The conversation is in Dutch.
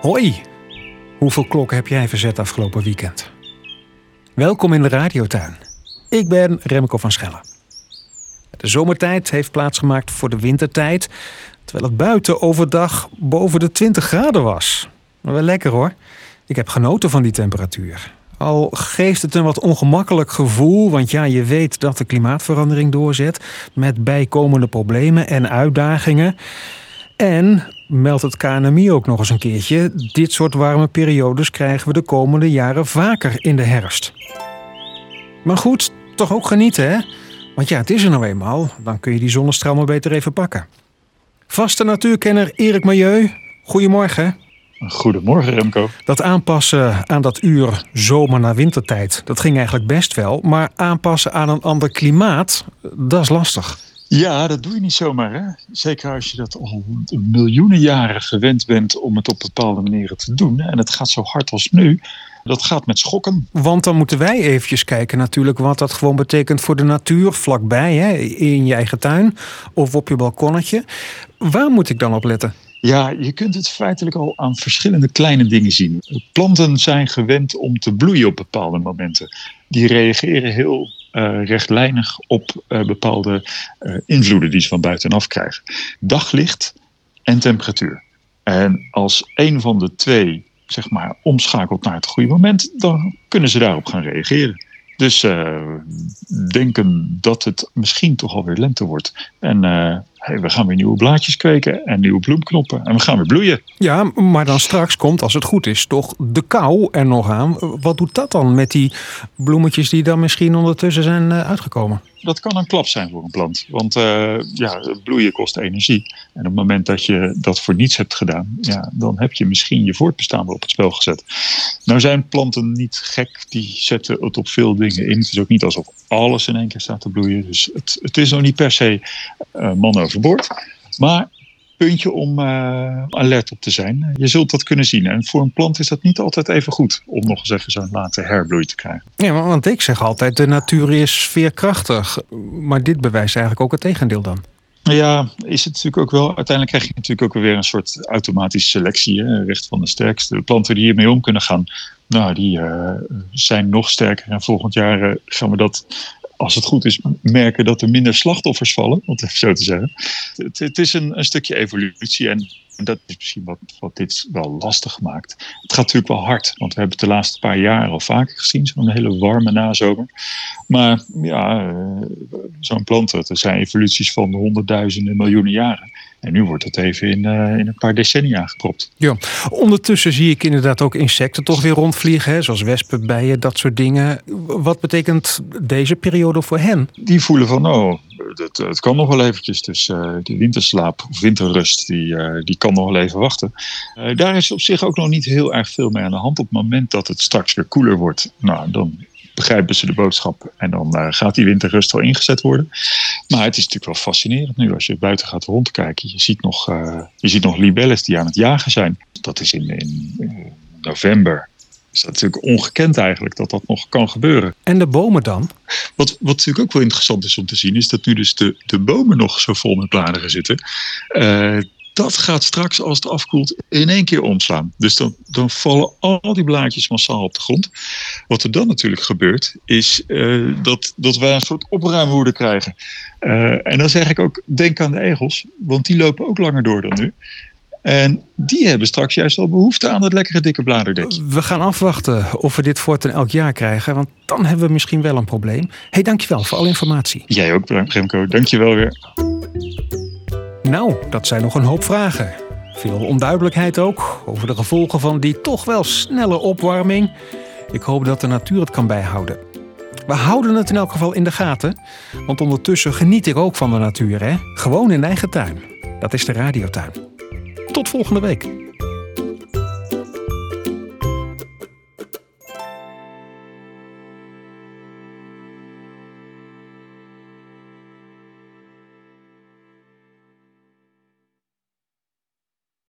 Hoi, hoeveel klokken heb jij verzet afgelopen weekend? Welkom in de radiotuin. Ik ben Remco van Schellen. De zomertijd heeft plaatsgemaakt voor de wintertijd, terwijl het buiten overdag boven de 20 graden was. Wel lekker hoor. Ik heb genoten van die temperatuur. Al geeft het een wat ongemakkelijk gevoel, want ja, je weet dat de klimaatverandering doorzet met bijkomende problemen en uitdagingen. En meldt het KNMI ook nog eens een keertje: dit soort warme periodes krijgen we de komende jaren vaker in de herfst. Maar goed, toch ook genieten, hè? Want ja, het is er nou eenmaal. Dan kun je die zonnestraal maar beter even pakken. Vaste natuurkenner Erik Milieu, goedemorgen. Goedemorgen Remco. Dat aanpassen aan dat uur zomer naar wintertijd, dat ging eigenlijk best wel. Maar aanpassen aan een ander klimaat, dat is lastig. Ja, dat doe je niet zomaar. Hè? Zeker als je dat al miljoenen jaren gewend bent om het op bepaalde manieren te doen. En het gaat zo hard als nu. Dat gaat met schokken. Want dan moeten wij eventjes kijken natuurlijk wat dat gewoon betekent voor de natuur vlakbij. Hè? In je eigen tuin of op je balkonnetje. Waar moet ik dan op letten? Ja, je kunt het feitelijk al aan verschillende kleine dingen zien. Planten zijn gewend om te bloeien op bepaalde momenten. Die reageren heel uh, rechtlijnig op uh, bepaalde uh, invloeden die ze van buitenaf krijgen. Daglicht en temperatuur. En als een van de twee zeg maar, omschakelt naar het goede moment, dan kunnen ze daarop gaan reageren. Dus denken dat het misschien toch alweer lente wordt. En hey, we gaan weer nieuwe blaadjes kweken en nieuwe bloemknoppen. En we gaan weer bloeien. Ja, maar dan straks komt, als het goed is, toch de kou er nog aan. Wat doet dat dan met die bloemetjes die dan misschien ondertussen zijn eh, uitgekomen? Dat kan een klap zijn voor een plant. Want uh, ja, bloeien kost energie. En op het moment dat je dat voor niets hebt gedaan, ja, dan heb je misschien je voortbestaan wel op het spel gezet. Nou zijn planten niet gek, die zetten het op veel dingen in. Het is ook niet alsof alles in één keer staat te bloeien. Dus het, het is nog niet per se uh, man overboord. Maar puntje om uh, alert op te zijn. Je zult dat kunnen zien. En voor een plant is dat niet altijd even goed om nog eens even zo'n late herbloei te krijgen. Ja, want ik zeg altijd, de natuur is veerkrachtig. Maar dit bewijst eigenlijk ook het tegendeel dan. Ja, is het natuurlijk ook wel. Uiteindelijk krijg je natuurlijk ook weer een soort automatische selectie. Hè, recht van de sterkste. De planten die hiermee om kunnen gaan, nou, die uh, zijn nog sterker. En volgend jaar uh, gaan we dat als het goed is, merken dat er minder slachtoffers vallen, om het zo te zeggen. Het, het is een, een, stukje evolutie en dat is misschien wat, wat dit wel lastig maakt. Het gaat natuurlijk wel hard, want we hebben het de laatste paar jaar al vaker gezien, zo'n hele warme nazomer. Maar ja, eh, zo'n plant, er zijn evoluties van honderdduizenden, miljoenen jaren. En nu wordt het even in, uh, in een paar decennia gepropt. Ja, ondertussen zie ik inderdaad ook insecten toch weer rondvliegen, hè? zoals wespen, bijen, dat soort dingen. Wat betekent deze periode voor hen? Die voelen van, oh, het, kan nog wel eventjes. Dus uh, die winterslaap of winterrust, die, uh, die kan nog wel even wachten. daar is op zich ook nog niet heel erg veel mee aan de hand. Op het moment dat het straks weer koeler wordt, nou, dan begrijpen ze de boodschap. En dan gaat die winterrust wel ingezet worden. Maar het is natuurlijk wel fascinerend nu als je buiten gaat rondkijken. Je ziet nog, je ziet nog libelles die aan het jagen zijn. Dat is in, in november. Is dat natuurlijk ongekend eigenlijk dat dat nog kan gebeuren. En de bomen dan? Wat, wat natuurlijk ook wel interessant is om te zien, is dat nu dus de, de bomen nog zo vol met bladeren zitten. Uh, dat gaat straks, als het afkoelt, in één keer omslaan. Dus dan, dan vallen al die blaadjes massaal op de grond. Wat er dan natuurlijk gebeurt, is uh, dat, dat wij een soort opruimwoede krijgen. Uh, en dan zeg ik ook, denk aan de egels, want die lopen ook langer door dan nu. En die hebben straks juist wel behoefte aan dat lekkere dikke bladerdekje. We gaan afwachten of we dit voortaan elk jaar krijgen. Want dan hebben we misschien wel een probleem. Hé, hey, dankjewel voor alle informatie. Jij ook, Remco. Dankjewel weer. Nou, dat zijn nog een hoop vragen. Veel onduidelijkheid ook over de gevolgen van die toch wel snelle opwarming. Ik hoop dat de natuur het kan bijhouden. We houden het in elk geval in de gaten, want ondertussen geniet ik ook van de natuur, hè? Gewoon in eigen tuin. Dat is de radiotuin. Tot volgende week.